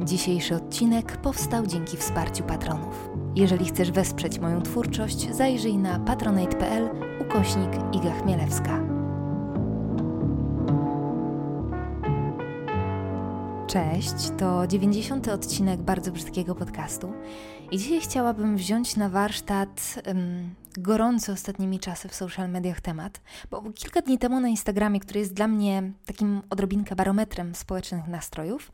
Dzisiejszy odcinek powstał dzięki wsparciu patronów. Jeżeli chcesz wesprzeć moją twórczość, zajrzyj na patronate.pl ukośnik Iga Chmielewska. Cześć, to 90. odcinek bardzo brzydkiego podcastu i dzisiaj chciałabym wziąć na warsztat um, gorący ostatnimi czasy w social mediach temat, bo kilka dni temu na Instagramie, który jest dla mnie takim odrobinkę barometrem społecznych nastrojów,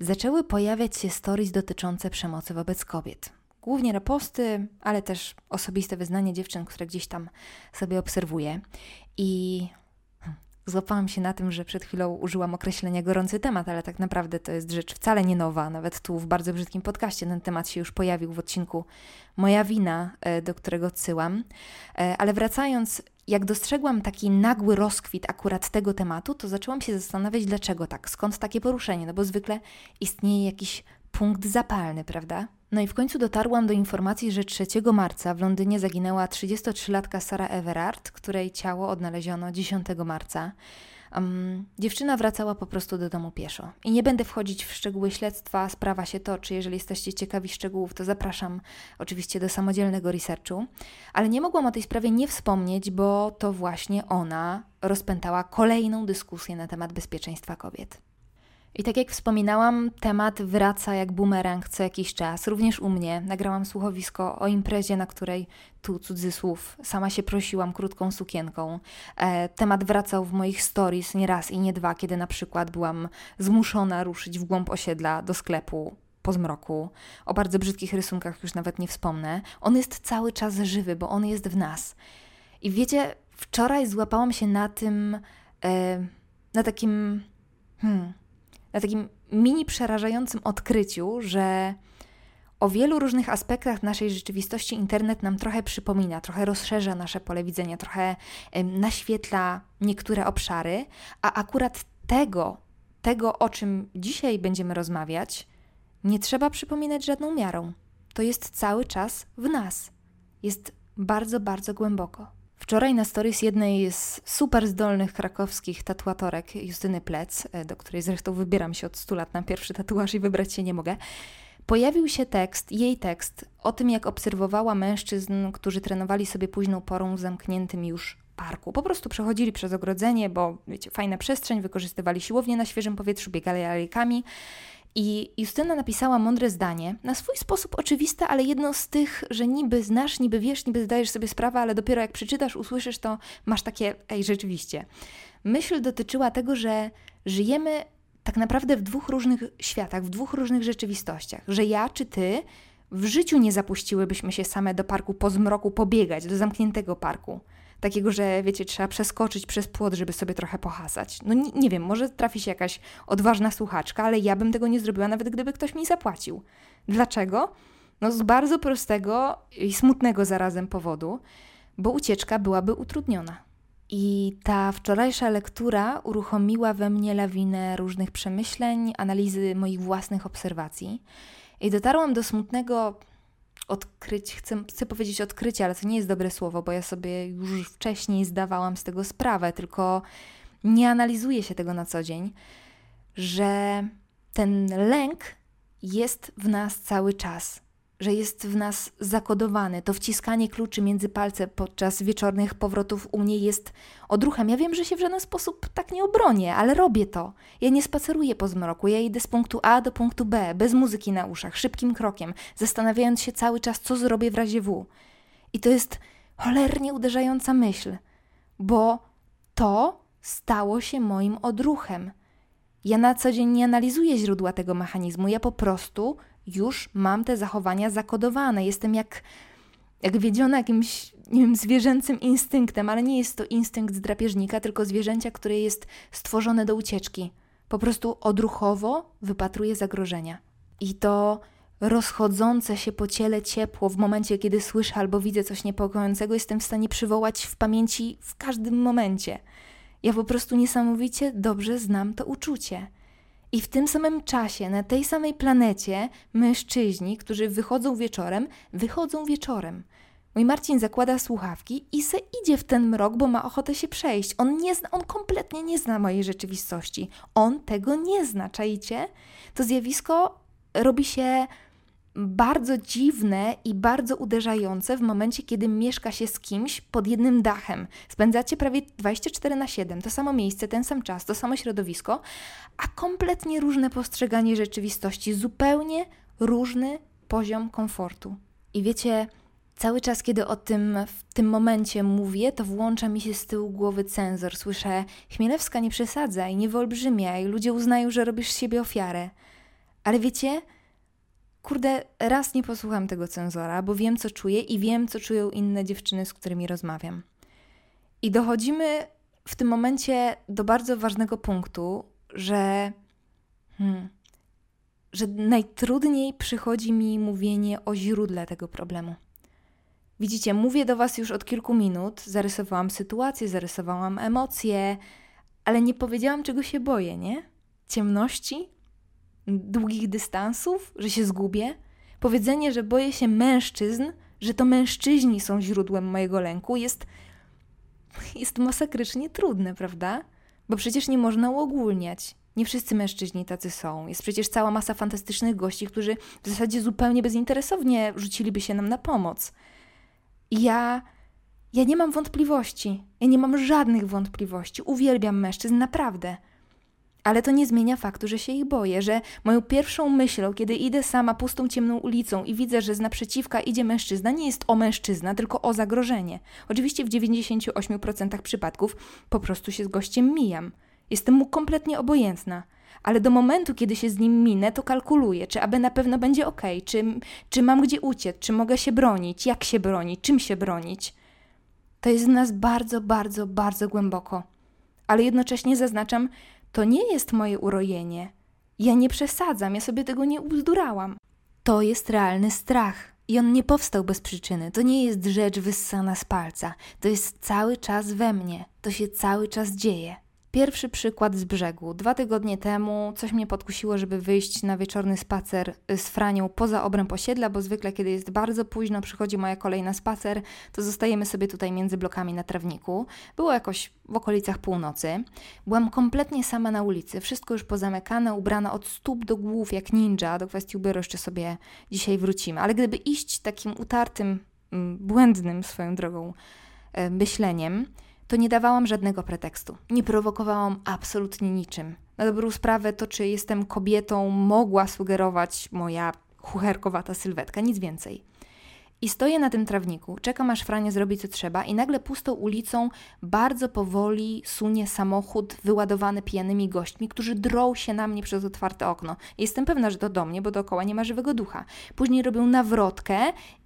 zaczęły pojawiać się stories dotyczące przemocy wobec kobiet. Głównie reposty, ale też osobiste wyznanie dziewczyn, które gdzieś tam sobie obserwuję. I złapałam się na tym, że przed chwilą użyłam określenia gorący temat, ale tak naprawdę to jest rzecz wcale nie nowa. Nawet tu w bardzo brzydkim podcaście ten temat się już pojawił w odcinku Moja wina, e, do którego odsyłam. E, ale wracając jak dostrzegłam taki nagły rozkwit akurat tego tematu, to zaczęłam się zastanawiać, dlaczego tak, skąd takie poruszenie, no bo zwykle istnieje jakiś punkt zapalny, prawda? No i w końcu dotarłam do informacji, że 3 marca w Londynie zaginęła 33-latka Sara Everard, której ciało odnaleziono 10 marca. Um, dziewczyna wracała po prostu do domu pieszo. I nie będę wchodzić w szczegóły śledztwa, sprawa się toczy. Jeżeli jesteście ciekawi szczegółów, to zapraszam oczywiście do samodzielnego researchu. Ale nie mogłam o tej sprawie nie wspomnieć, bo to właśnie ona rozpętała kolejną dyskusję na temat bezpieczeństwa kobiet. I tak jak wspominałam, temat wraca jak bumerang co jakiś czas. Również u mnie nagrałam słuchowisko o imprezie, na której, tu cudzysłów, sama się prosiłam krótką sukienką. E, temat wracał w moich stories nie raz i nie dwa, kiedy na przykład byłam zmuszona ruszyć w głąb osiedla do sklepu po zmroku. O bardzo brzydkich rysunkach już nawet nie wspomnę. On jest cały czas żywy, bo on jest w nas. I wiecie, wczoraj złapałam się na tym, e, na takim. Hmm, na takim mini przerażającym odkryciu, że o wielu różnych aspektach naszej rzeczywistości internet nam trochę przypomina, trochę rozszerza nasze pole widzenia, trochę naświetla niektóre obszary, a akurat tego, tego o czym dzisiaj będziemy rozmawiać, nie trzeba przypominać żadną miarą. To jest cały czas w nas. Jest bardzo, bardzo głęboko. Wczoraj na stories jednej z super zdolnych krakowskich tatuatorek Justyny Plec, e, do której zresztą wybieram się od 100 lat na pierwszy tatuaż i wybrać się nie mogę, pojawił się tekst, jej tekst o tym, jak obserwowała mężczyzn, którzy trenowali sobie późną porą w zamkniętym już parku. Po prostu przechodzili przez ogrodzenie, bo wiecie, fajna przestrzeń, wykorzystywali siłownię na świeżym powietrzu, biegali alejkami i Justyna napisała mądre zdanie, na swój sposób oczywiste, ale jedno z tych, że niby znasz, niby wiesz, niby zdajesz sobie sprawę, ale dopiero jak przeczytasz, usłyszysz, to masz takie, ej, rzeczywiście. Myśl dotyczyła tego, że żyjemy tak naprawdę w dwóch różnych światach, w dwóch różnych rzeczywistościach. Że ja czy ty w życiu nie zapuściłybyśmy się same do parku po zmroku pobiegać, do zamkniętego parku takiego, że wiecie, trzeba przeskoczyć przez płot, żeby sobie trochę pohasać. No nie, nie wiem, może trafi się jakaś odważna słuchaczka, ale ja bym tego nie zrobiła, nawet gdyby ktoś mi zapłacił. Dlaczego? No z bardzo prostego i smutnego zarazem powodu, bo ucieczka byłaby utrudniona. I ta wczorajsza lektura uruchomiła we mnie lawinę różnych przemyśleń, analizy moich własnych obserwacji. I dotarłam do smutnego odkryć, chcę, chcę powiedzieć odkrycie, ale to nie jest dobre słowo, bo ja sobie już wcześniej zdawałam z tego sprawę, tylko nie analizuje się tego na co dzień, że ten lęk jest w nas cały czas że jest w nas zakodowany. To wciskanie kluczy między palce podczas wieczornych powrotów u mnie jest odruchem. Ja wiem, że się w żaden sposób tak nie obronię, ale robię to. Ja nie spaceruję po zmroku, ja idę z punktu A do punktu B, bez muzyki na uszach, szybkim krokiem, zastanawiając się cały czas, co zrobię w razie W. I to jest cholernie uderzająca myśl, bo to stało się moim odruchem. Ja na co dzień nie analizuję źródła tego mechanizmu, ja po prostu już mam te zachowania zakodowane. Jestem jak, jak wiedziona jakimś, nie wiem, zwierzęcym instynktem, ale nie jest to instynkt drapieżnika, tylko zwierzęcia, które jest stworzone do ucieczki. Po prostu odruchowo wypatruje zagrożenia. I to rozchodzące się po ciele ciepło w momencie, kiedy słyszę albo widzę coś niepokojącego, jestem w stanie przywołać w pamięci w każdym momencie. Ja po prostu niesamowicie dobrze znam to uczucie. I w tym samym czasie, na tej samej planecie, mężczyźni, którzy wychodzą wieczorem, wychodzą wieczorem. Mój Marcin zakłada słuchawki i se idzie w ten mrok, bo ma ochotę się przejść. On nie zna, on kompletnie nie zna mojej rzeczywistości. On tego nie zna, czajcie? To zjawisko robi się bardzo dziwne i bardzo uderzające w momencie, kiedy mieszka się z kimś pod jednym dachem. Spędzacie prawie 24 na 7, to samo miejsce, ten sam czas, to samo środowisko, a kompletnie różne postrzeganie rzeczywistości, zupełnie różny poziom komfortu. I wiecie, cały czas, kiedy o tym w tym momencie mówię, to włącza mi się z tyłu głowy cenzor. Słyszę, Chmielewska nie przesadzaj, nie wyolbrzymiaj, ludzie uznają, że robisz z siebie ofiarę. Ale wiecie, kurde, raz nie posłucham tego cenzora, bo wiem, co czuję i wiem, co czują inne dziewczyny, z którymi rozmawiam. I dochodzimy w tym momencie do bardzo ważnego punktu, że, hmm, że najtrudniej przychodzi mi mówienie o źródle tego problemu. Widzicie, mówię do Was już od kilku minut, zarysowałam sytuację, zarysowałam emocje, ale nie powiedziałam, czego się boję, nie? Ciemności, długich dystansów, że się zgubię. Powiedzenie, że boję się mężczyzn, że to mężczyźni są źródłem mojego lęku, jest, jest masakrycznie trudne, prawda? Bo przecież nie można uogólniać. Nie wszyscy mężczyźni tacy są. Jest przecież cała masa fantastycznych gości, którzy w zasadzie zupełnie bezinteresownie rzuciliby się nam na pomoc. I ja, ja nie mam wątpliwości. Ja nie mam żadnych wątpliwości. Uwielbiam mężczyzn, naprawdę. Ale to nie zmienia faktu, że się ich boję, że moją pierwszą myślą, kiedy idę sama pustą, ciemną ulicą i widzę, że z naprzeciwka idzie mężczyzna, nie jest o mężczyzna, tylko o zagrożenie. Oczywiście w 98% przypadków po prostu się z gościem mijam. Jestem mu kompletnie obojętna. Ale do momentu, kiedy się z nim minę, to kalkuluję, czy aby na pewno będzie ok, czy, czy mam gdzie uciec, czy mogę się bronić, jak się bronić, czym się bronić. To jest w nas bardzo, bardzo, bardzo głęboko. Ale jednocześnie zaznaczam, to nie jest moje urojenie. Ja nie przesadzam, ja sobie tego nie ubzdurałam. To jest realny strach. I on nie powstał bez przyczyny. To nie jest rzecz wyssana z palca. To jest cały czas we mnie. To się cały czas dzieje. Pierwszy przykład z brzegu. Dwa tygodnie temu coś mnie podkusiło, żeby wyjść na wieczorny spacer z Franią poza obręb osiedla, bo zwykle, kiedy jest bardzo późno, przychodzi moja kolej na spacer, to zostajemy sobie tutaj między blokami na trawniku. Było jakoś w okolicach północy. Byłam kompletnie sama na ulicy, wszystko już pozamykane, ubrana od stóp do głów jak ninja. Do kwestii ubioru jeszcze sobie dzisiaj wrócimy. Ale gdyby iść takim utartym, mm, błędnym swoją drogą e, myśleniem, to nie dawałam żadnego pretekstu. Nie prowokowałam absolutnie niczym. Na dobrą sprawę to, czy jestem kobietą, mogła sugerować moja chucherkowata sylwetka, nic więcej. I stoję na tym trawniku, czekam aż Franie zrobi co trzeba i nagle pustą ulicą bardzo powoli sunie samochód wyładowany pijanymi gośćmi, którzy drą się na mnie przez otwarte okno. Jestem pewna, że to do mnie, bo dookoła nie ma żywego ducha. Później robią nawrotkę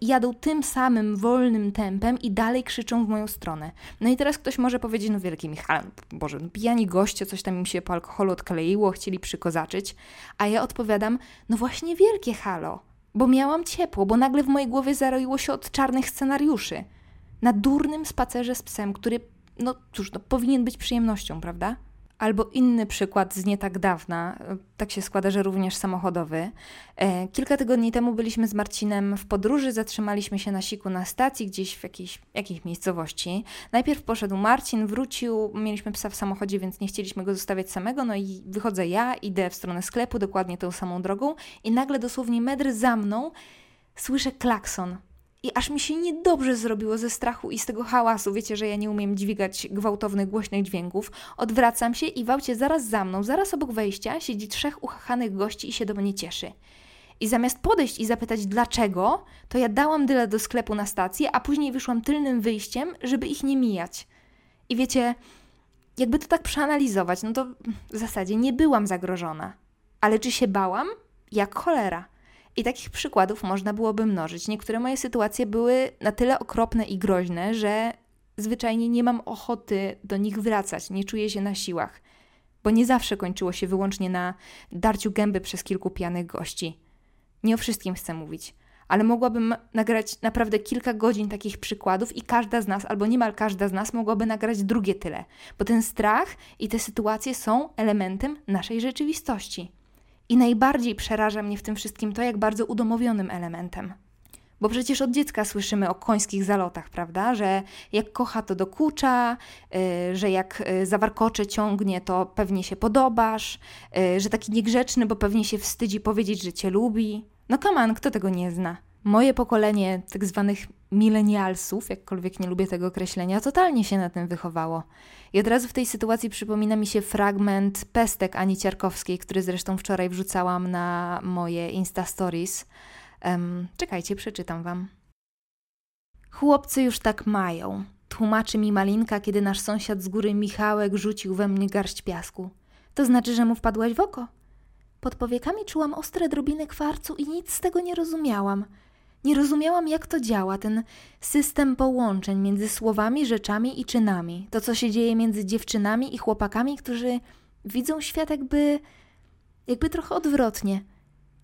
jadą tym samym wolnym tempem i dalej krzyczą w moją stronę. No i teraz ktoś może powiedzieć, no wielki Michał, Boże, no pijani goście, coś tam im się po alkoholu odkleiło, chcieli przykozaczyć, a ja odpowiadam, no właśnie wielkie halo, bo miałam ciepło, bo nagle w mojej głowie zaroiło się od czarnych scenariuszy. Na durnym spacerze z psem, który, no cóż, no, powinien być przyjemnością, prawda? Albo inny przykład z nie tak dawna, tak się składa, że również samochodowy. E, kilka tygodni temu byliśmy z Marcinem w podróży, zatrzymaliśmy się na siku na stacji, gdzieś w jakiejś, jakiejś miejscowości. Najpierw poszedł Marcin, wrócił, mieliśmy psa w samochodzie, więc nie chcieliśmy go zostawiać samego, no i wychodzę ja, idę w stronę sklepu, dokładnie tą samą drogą i nagle dosłownie metr za mną słyszę klakson i aż mi się niedobrze zrobiło ze strachu i z tego hałasu. Wiecie, że ja nie umiem dźwigać gwałtownych, głośnych dźwięków. Odwracam się i w aucie zaraz za mną, zaraz obok wejścia, siedzi trzech uchachanych gości i się do mnie cieszy. I zamiast podejść i zapytać dlaczego, to ja dałam dyle do sklepu na stację, a później wyszłam tylnym wyjściem, żeby ich nie mijać. I wiecie, jakby to tak przeanalizować, no to w zasadzie nie byłam zagrożona. Ale czy się bałam? Jak cholera. I takich przykładów można byłoby mnożyć. Niektóre moje sytuacje były na tyle okropne i groźne, że zwyczajnie nie mam ochoty do nich wracać, nie czuję się na siłach, bo nie zawsze kończyło się wyłącznie na darciu gęby przez kilku pijanych gości. Nie o wszystkim chcę mówić, ale mogłabym nagrać naprawdę kilka godzin takich przykładów i każda z nas, albo niemal każda z nas, mogłaby nagrać drugie tyle, bo ten strach i te sytuacje są elementem naszej rzeczywistości. I najbardziej przeraża mnie w tym wszystkim to, jak bardzo udomowionym elementem. Bo przecież od dziecka słyszymy o końskich zalotach, prawda? Że jak kocha, to dokucza, yy, że jak y, zawarkocze ciągnie, to pewnie się podobasz, yy, że taki niegrzeczny, bo pewnie się wstydzi powiedzieć, że cię lubi. No kaman, kto tego nie zna? Moje pokolenie tak zwanych milenialsów, jakkolwiek nie lubię tego określenia, totalnie się na tym wychowało. I od razu w tej sytuacji przypomina mi się fragment pestek Ani Ciarkowskiej, który zresztą wczoraj wrzucałam na moje Insta Stories. Um, czekajcie, przeczytam wam. Chłopcy już tak mają, tłumaczy mi Malinka, kiedy nasz sąsiad z góry Michałek rzucił we mnie garść piasku. To znaczy, że mu wpadłaś w oko? Pod powiekami czułam ostre drobiny kwarcu i nic z tego nie rozumiałam. Nie rozumiałam, jak to działa, ten system połączeń między słowami, rzeczami i czynami. To, co się dzieje między dziewczynami i chłopakami, którzy widzą świat jakby, jakby trochę odwrotnie.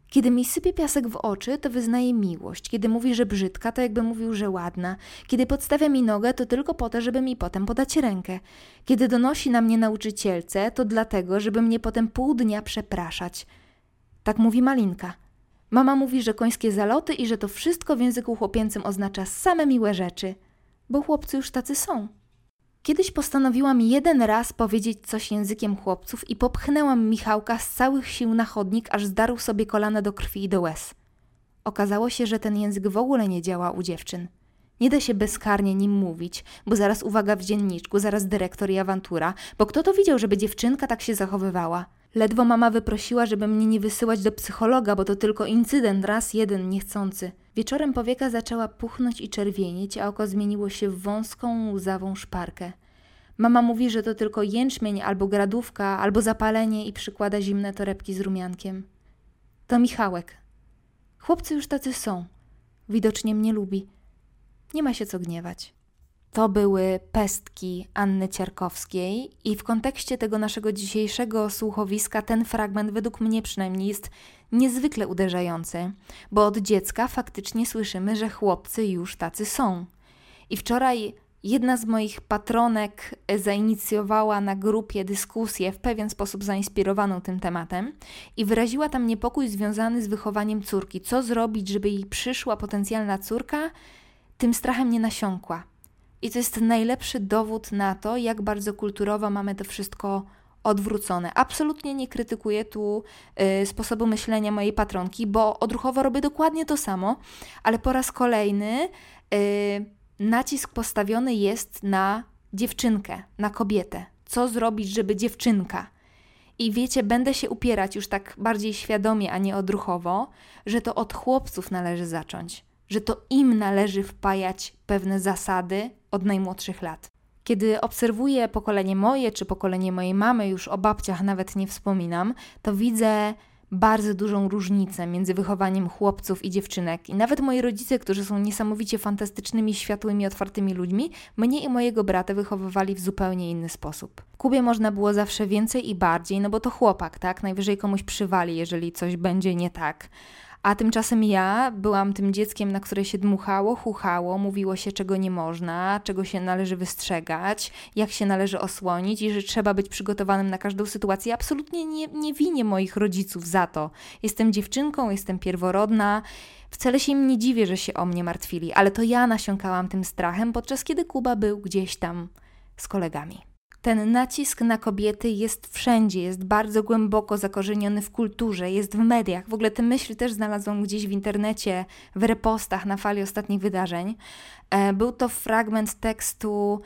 Kiedy mi sypie piasek w oczy, to wyznaje miłość. Kiedy mówi, że brzydka, to jakby mówił, że ładna. Kiedy podstawia mi nogę, to tylko po to, żeby mi potem podać rękę. Kiedy donosi na mnie nauczycielce, to dlatego, żeby mnie potem pół dnia przepraszać. Tak mówi Malinka. Mama mówi, że końskie zaloty i że to wszystko w języku chłopięcym oznacza same miłe rzeczy, bo chłopcy już tacy są. Kiedyś postanowiłam jeden raz powiedzieć coś językiem chłopców i popchnęłam Michałka z całych sił na chodnik, aż zdarł sobie kolana do krwi i do łez. Okazało się, że ten język w ogóle nie działa u dziewczyn. Nie da się bezkarnie nim mówić, bo zaraz uwaga w dzienniczku, zaraz dyrektor i awantura, bo kto to widział, żeby dziewczynka tak się zachowywała? Ledwo mama wyprosiła, żeby mnie nie wysyłać do psychologa, bo to tylko incydent, raz jeden, niechcący. Wieczorem powieka zaczęła puchnąć i czerwienić, a oko zmieniło się w wąską, łzawą szparkę. Mama mówi, że to tylko jęczmień albo gradówka, albo zapalenie i przykłada zimne torebki z rumiankiem. To Michałek. Chłopcy już tacy są. Widocznie mnie lubi. Nie ma się co gniewać. To były pestki Anny Ciarkowskiej, i w kontekście tego naszego dzisiejszego słuchowiska ten fragment, według mnie przynajmniej, jest niezwykle uderzający, bo od dziecka faktycznie słyszymy, że chłopcy już tacy są. I wczoraj jedna z moich patronek zainicjowała na grupie dyskusję w pewien sposób zainspirowaną tym tematem i wyraziła tam niepokój związany z wychowaniem córki. Co zrobić, żeby jej przyszła potencjalna córka tym strachem nie nasiąkła? I to jest najlepszy dowód na to, jak bardzo kulturowo mamy to wszystko odwrócone. Absolutnie nie krytykuję tu y, sposobu myślenia mojej patronki, bo odruchowo robię dokładnie to samo, ale po raz kolejny y, nacisk postawiony jest na dziewczynkę, na kobietę. Co zrobić, żeby dziewczynka? I wiecie, będę się upierać już tak bardziej świadomie, a nie odruchowo, że to od chłopców należy zacząć, że to im należy wpajać pewne zasady, od najmłodszych lat. Kiedy obserwuję pokolenie moje czy pokolenie mojej mamy, już o babciach nawet nie wspominam, to widzę bardzo dużą różnicę między wychowaniem chłopców i dziewczynek. I nawet moi rodzice, którzy są niesamowicie fantastycznymi, światłymi, otwartymi ludźmi, mnie i mojego brata wychowywali w zupełnie inny sposób. W Kubie można było zawsze więcej i bardziej, no bo to chłopak, tak? Najwyżej komuś przywali, jeżeli coś będzie nie tak. A tymczasem ja byłam tym dzieckiem, na które się dmuchało, chuchało, mówiło się, czego nie można, czego się należy wystrzegać, jak się należy osłonić i że trzeba być przygotowanym na każdą sytuację. Absolutnie nie, nie winię moich rodziców za to. Jestem dziewczynką, jestem pierworodna. Wcale się im nie dziwię, że się o mnie martwili, ale to ja nasiąkałam tym strachem, podczas kiedy Kuba był gdzieś tam z kolegami. Ten nacisk na kobiety jest wszędzie, jest bardzo głęboko zakorzeniony w kulturze, jest w mediach. W ogóle te myśli też znalazłam gdzieś w internecie, w repostach na fali ostatnich wydarzeń. E, był to fragment tekstu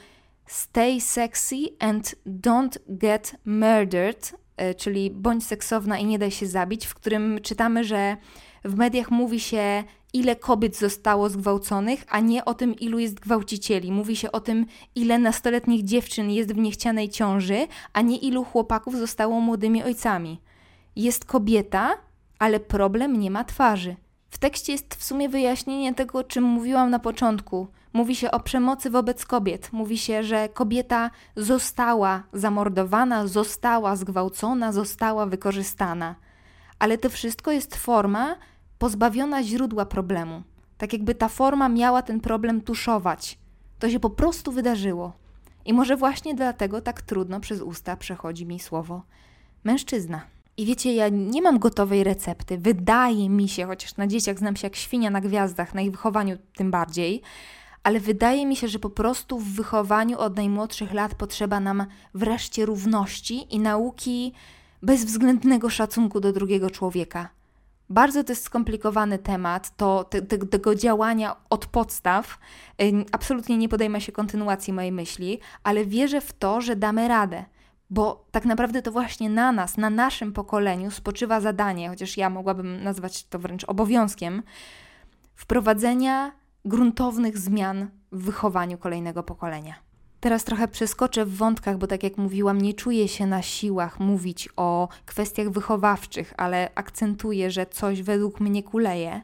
Stay sexy and don't get murdered, e, czyli bądź seksowna i nie daj się zabić, w którym czytamy, że w mediach mówi się ile kobiet zostało zgwałconych, a nie o tym, ilu jest gwałcicieli. Mówi się o tym, ile nastoletnich dziewczyn jest w niechcianej ciąży, a nie ilu chłopaków zostało młodymi ojcami. Jest kobieta, ale problem nie ma twarzy. W tekście jest w sumie wyjaśnienie tego, o czym mówiłam na początku. Mówi się o przemocy wobec kobiet. Mówi się, że kobieta została zamordowana, została zgwałcona, została wykorzystana. Ale to wszystko jest forma, pozbawiona źródła problemu. Tak jakby ta forma miała ten problem tuszować. To się po prostu wydarzyło. I może właśnie dlatego tak trudno przez usta przechodzi mi słowo mężczyzna. I wiecie, ja nie mam gotowej recepty. Wydaje mi się, chociaż na dzieciach znam się jak świnia na gwiazdach, na ich wychowaniu tym bardziej, ale wydaje mi się, że po prostu w wychowaniu od najmłodszych lat potrzeba nam wreszcie równości i nauki bezwzględnego szacunku do drugiego człowieka. Bardzo to jest skomplikowany temat, to te, te, tego działania od podstaw. Absolutnie nie podejmę się kontynuacji mojej myśli, ale wierzę w to, że damy radę bo tak naprawdę to właśnie na nas, na naszym pokoleniu spoczywa zadanie, chociaż ja mogłabym nazwać to wręcz obowiązkiem, wprowadzenia gruntownych zmian w wychowaniu kolejnego pokolenia. Teraz trochę przeskoczę w wątkach, bo tak jak mówiłam, nie czuję się na siłach mówić o kwestiach wychowawczych, ale akcentuję, że coś według mnie kuleje.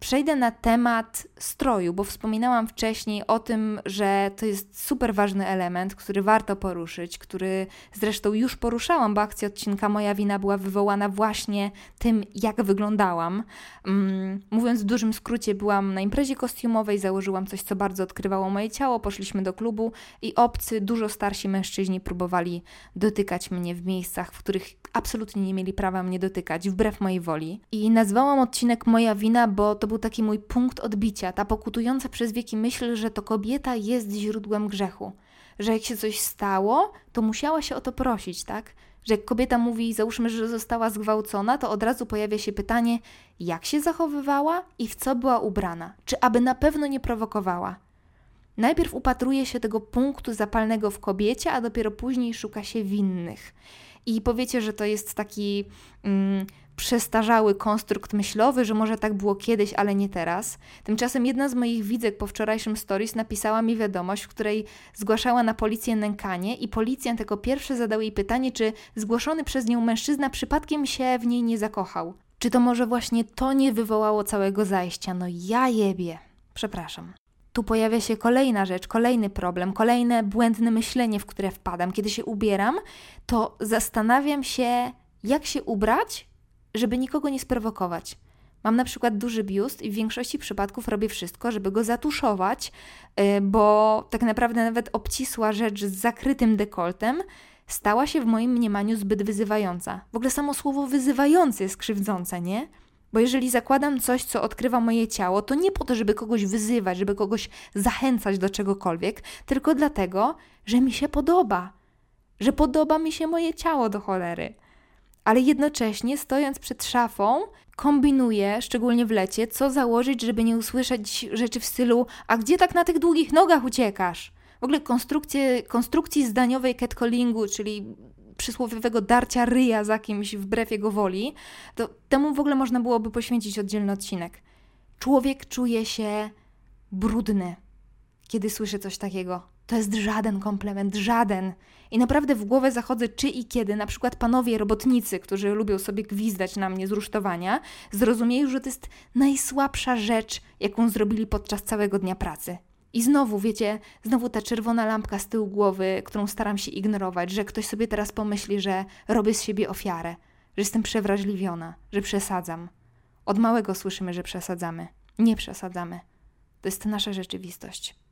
Przejdę na temat stroju, bo wspominałam wcześniej o tym, że to jest super ważny element, który warto poruszyć, który zresztą już poruszałam, bo akcja odcinka Moja wina była wywołana właśnie tym, jak wyglądałam. Mm, mówiąc w dużym skrócie, byłam na imprezie kostiumowej, założyłam coś, co bardzo odkrywało moje ciało, poszliśmy do klubu i obcy, dużo starsi mężczyźni próbowali dotykać mnie w miejscach, w których absolutnie nie mieli prawa mnie dotykać, wbrew mojej woli. I nazwałam odcinek Moja wina, bo to był taki mój punkt odbicia, ta pokutująca przez wieki myśl, że to kobieta jest źródłem grzechu. Że jak się coś stało, to musiała się o to prosić, tak? Że jak kobieta mówi, załóżmy, że została zgwałcona, to od razu pojawia się pytanie, jak się zachowywała i w co była ubrana, czy aby na pewno nie prowokowała. Najpierw upatruje się tego punktu zapalnego w kobiecie, a dopiero później szuka się winnych. I powiecie, że to jest taki mm, przestarzały konstrukt myślowy, że może tak było kiedyś, ale nie teraz. Tymczasem jedna z moich widzek po wczorajszym stories napisała mi wiadomość, w której zgłaszała na policję nękanie i policjant jako pierwszy zadał jej pytanie, czy zgłoszony przez nią mężczyzna przypadkiem się w niej nie zakochał. Czy to może właśnie to nie wywołało całego zajścia? No ja jebie. Przepraszam. Tu pojawia się kolejna rzecz, kolejny problem, kolejne błędne myślenie, w które wpadam. Kiedy się ubieram, to zastanawiam się, jak się ubrać, żeby nikogo nie sprowokować. Mam na przykład duży biust i w większości przypadków robię wszystko, żeby go zatuszować, y, bo tak naprawdę nawet obcisła rzecz z zakrytym dekoltem stała się w moim mniemaniu zbyt wyzywająca. W ogóle samo słowo wyzywający jest krzywdzące, nie? Bo jeżeli zakładam coś, co odkrywa moje ciało, to nie po to, żeby kogoś wyzywać, żeby kogoś zachęcać do czegokolwiek, tylko dlatego, że mi się podoba. Że podoba mi się moje ciało do cholery. Ale jednocześnie, stojąc przed szafą, kombinuję, szczególnie w lecie, co założyć, żeby nie usłyszeć rzeczy w stylu: A gdzie tak na tych długich nogach uciekasz? W ogóle konstrukcję, konstrukcji zdaniowej catcallingu, czyli przysłowiowego darcia ryja za kimś wbrew jego woli, to temu w ogóle można byłoby poświęcić oddzielny odcinek. Człowiek czuje się brudny, kiedy słyszy coś takiego. To jest żaden komplement, żaden. I naprawdę w głowę zachodzę, czy i kiedy na przykład panowie robotnicy, którzy lubią sobie gwizdać na mnie z rusztowania, zrozumieją, że to jest najsłabsza rzecz, jaką zrobili podczas całego dnia pracy. I znowu, wiecie, znowu ta czerwona lampka z tyłu głowy, którą staram się ignorować, że ktoś sobie teraz pomyśli, że robię z siebie ofiarę, że jestem przewrażliwiona, że przesadzam. Od małego słyszymy, że przesadzamy. Nie przesadzamy. To jest nasza rzeczywistość.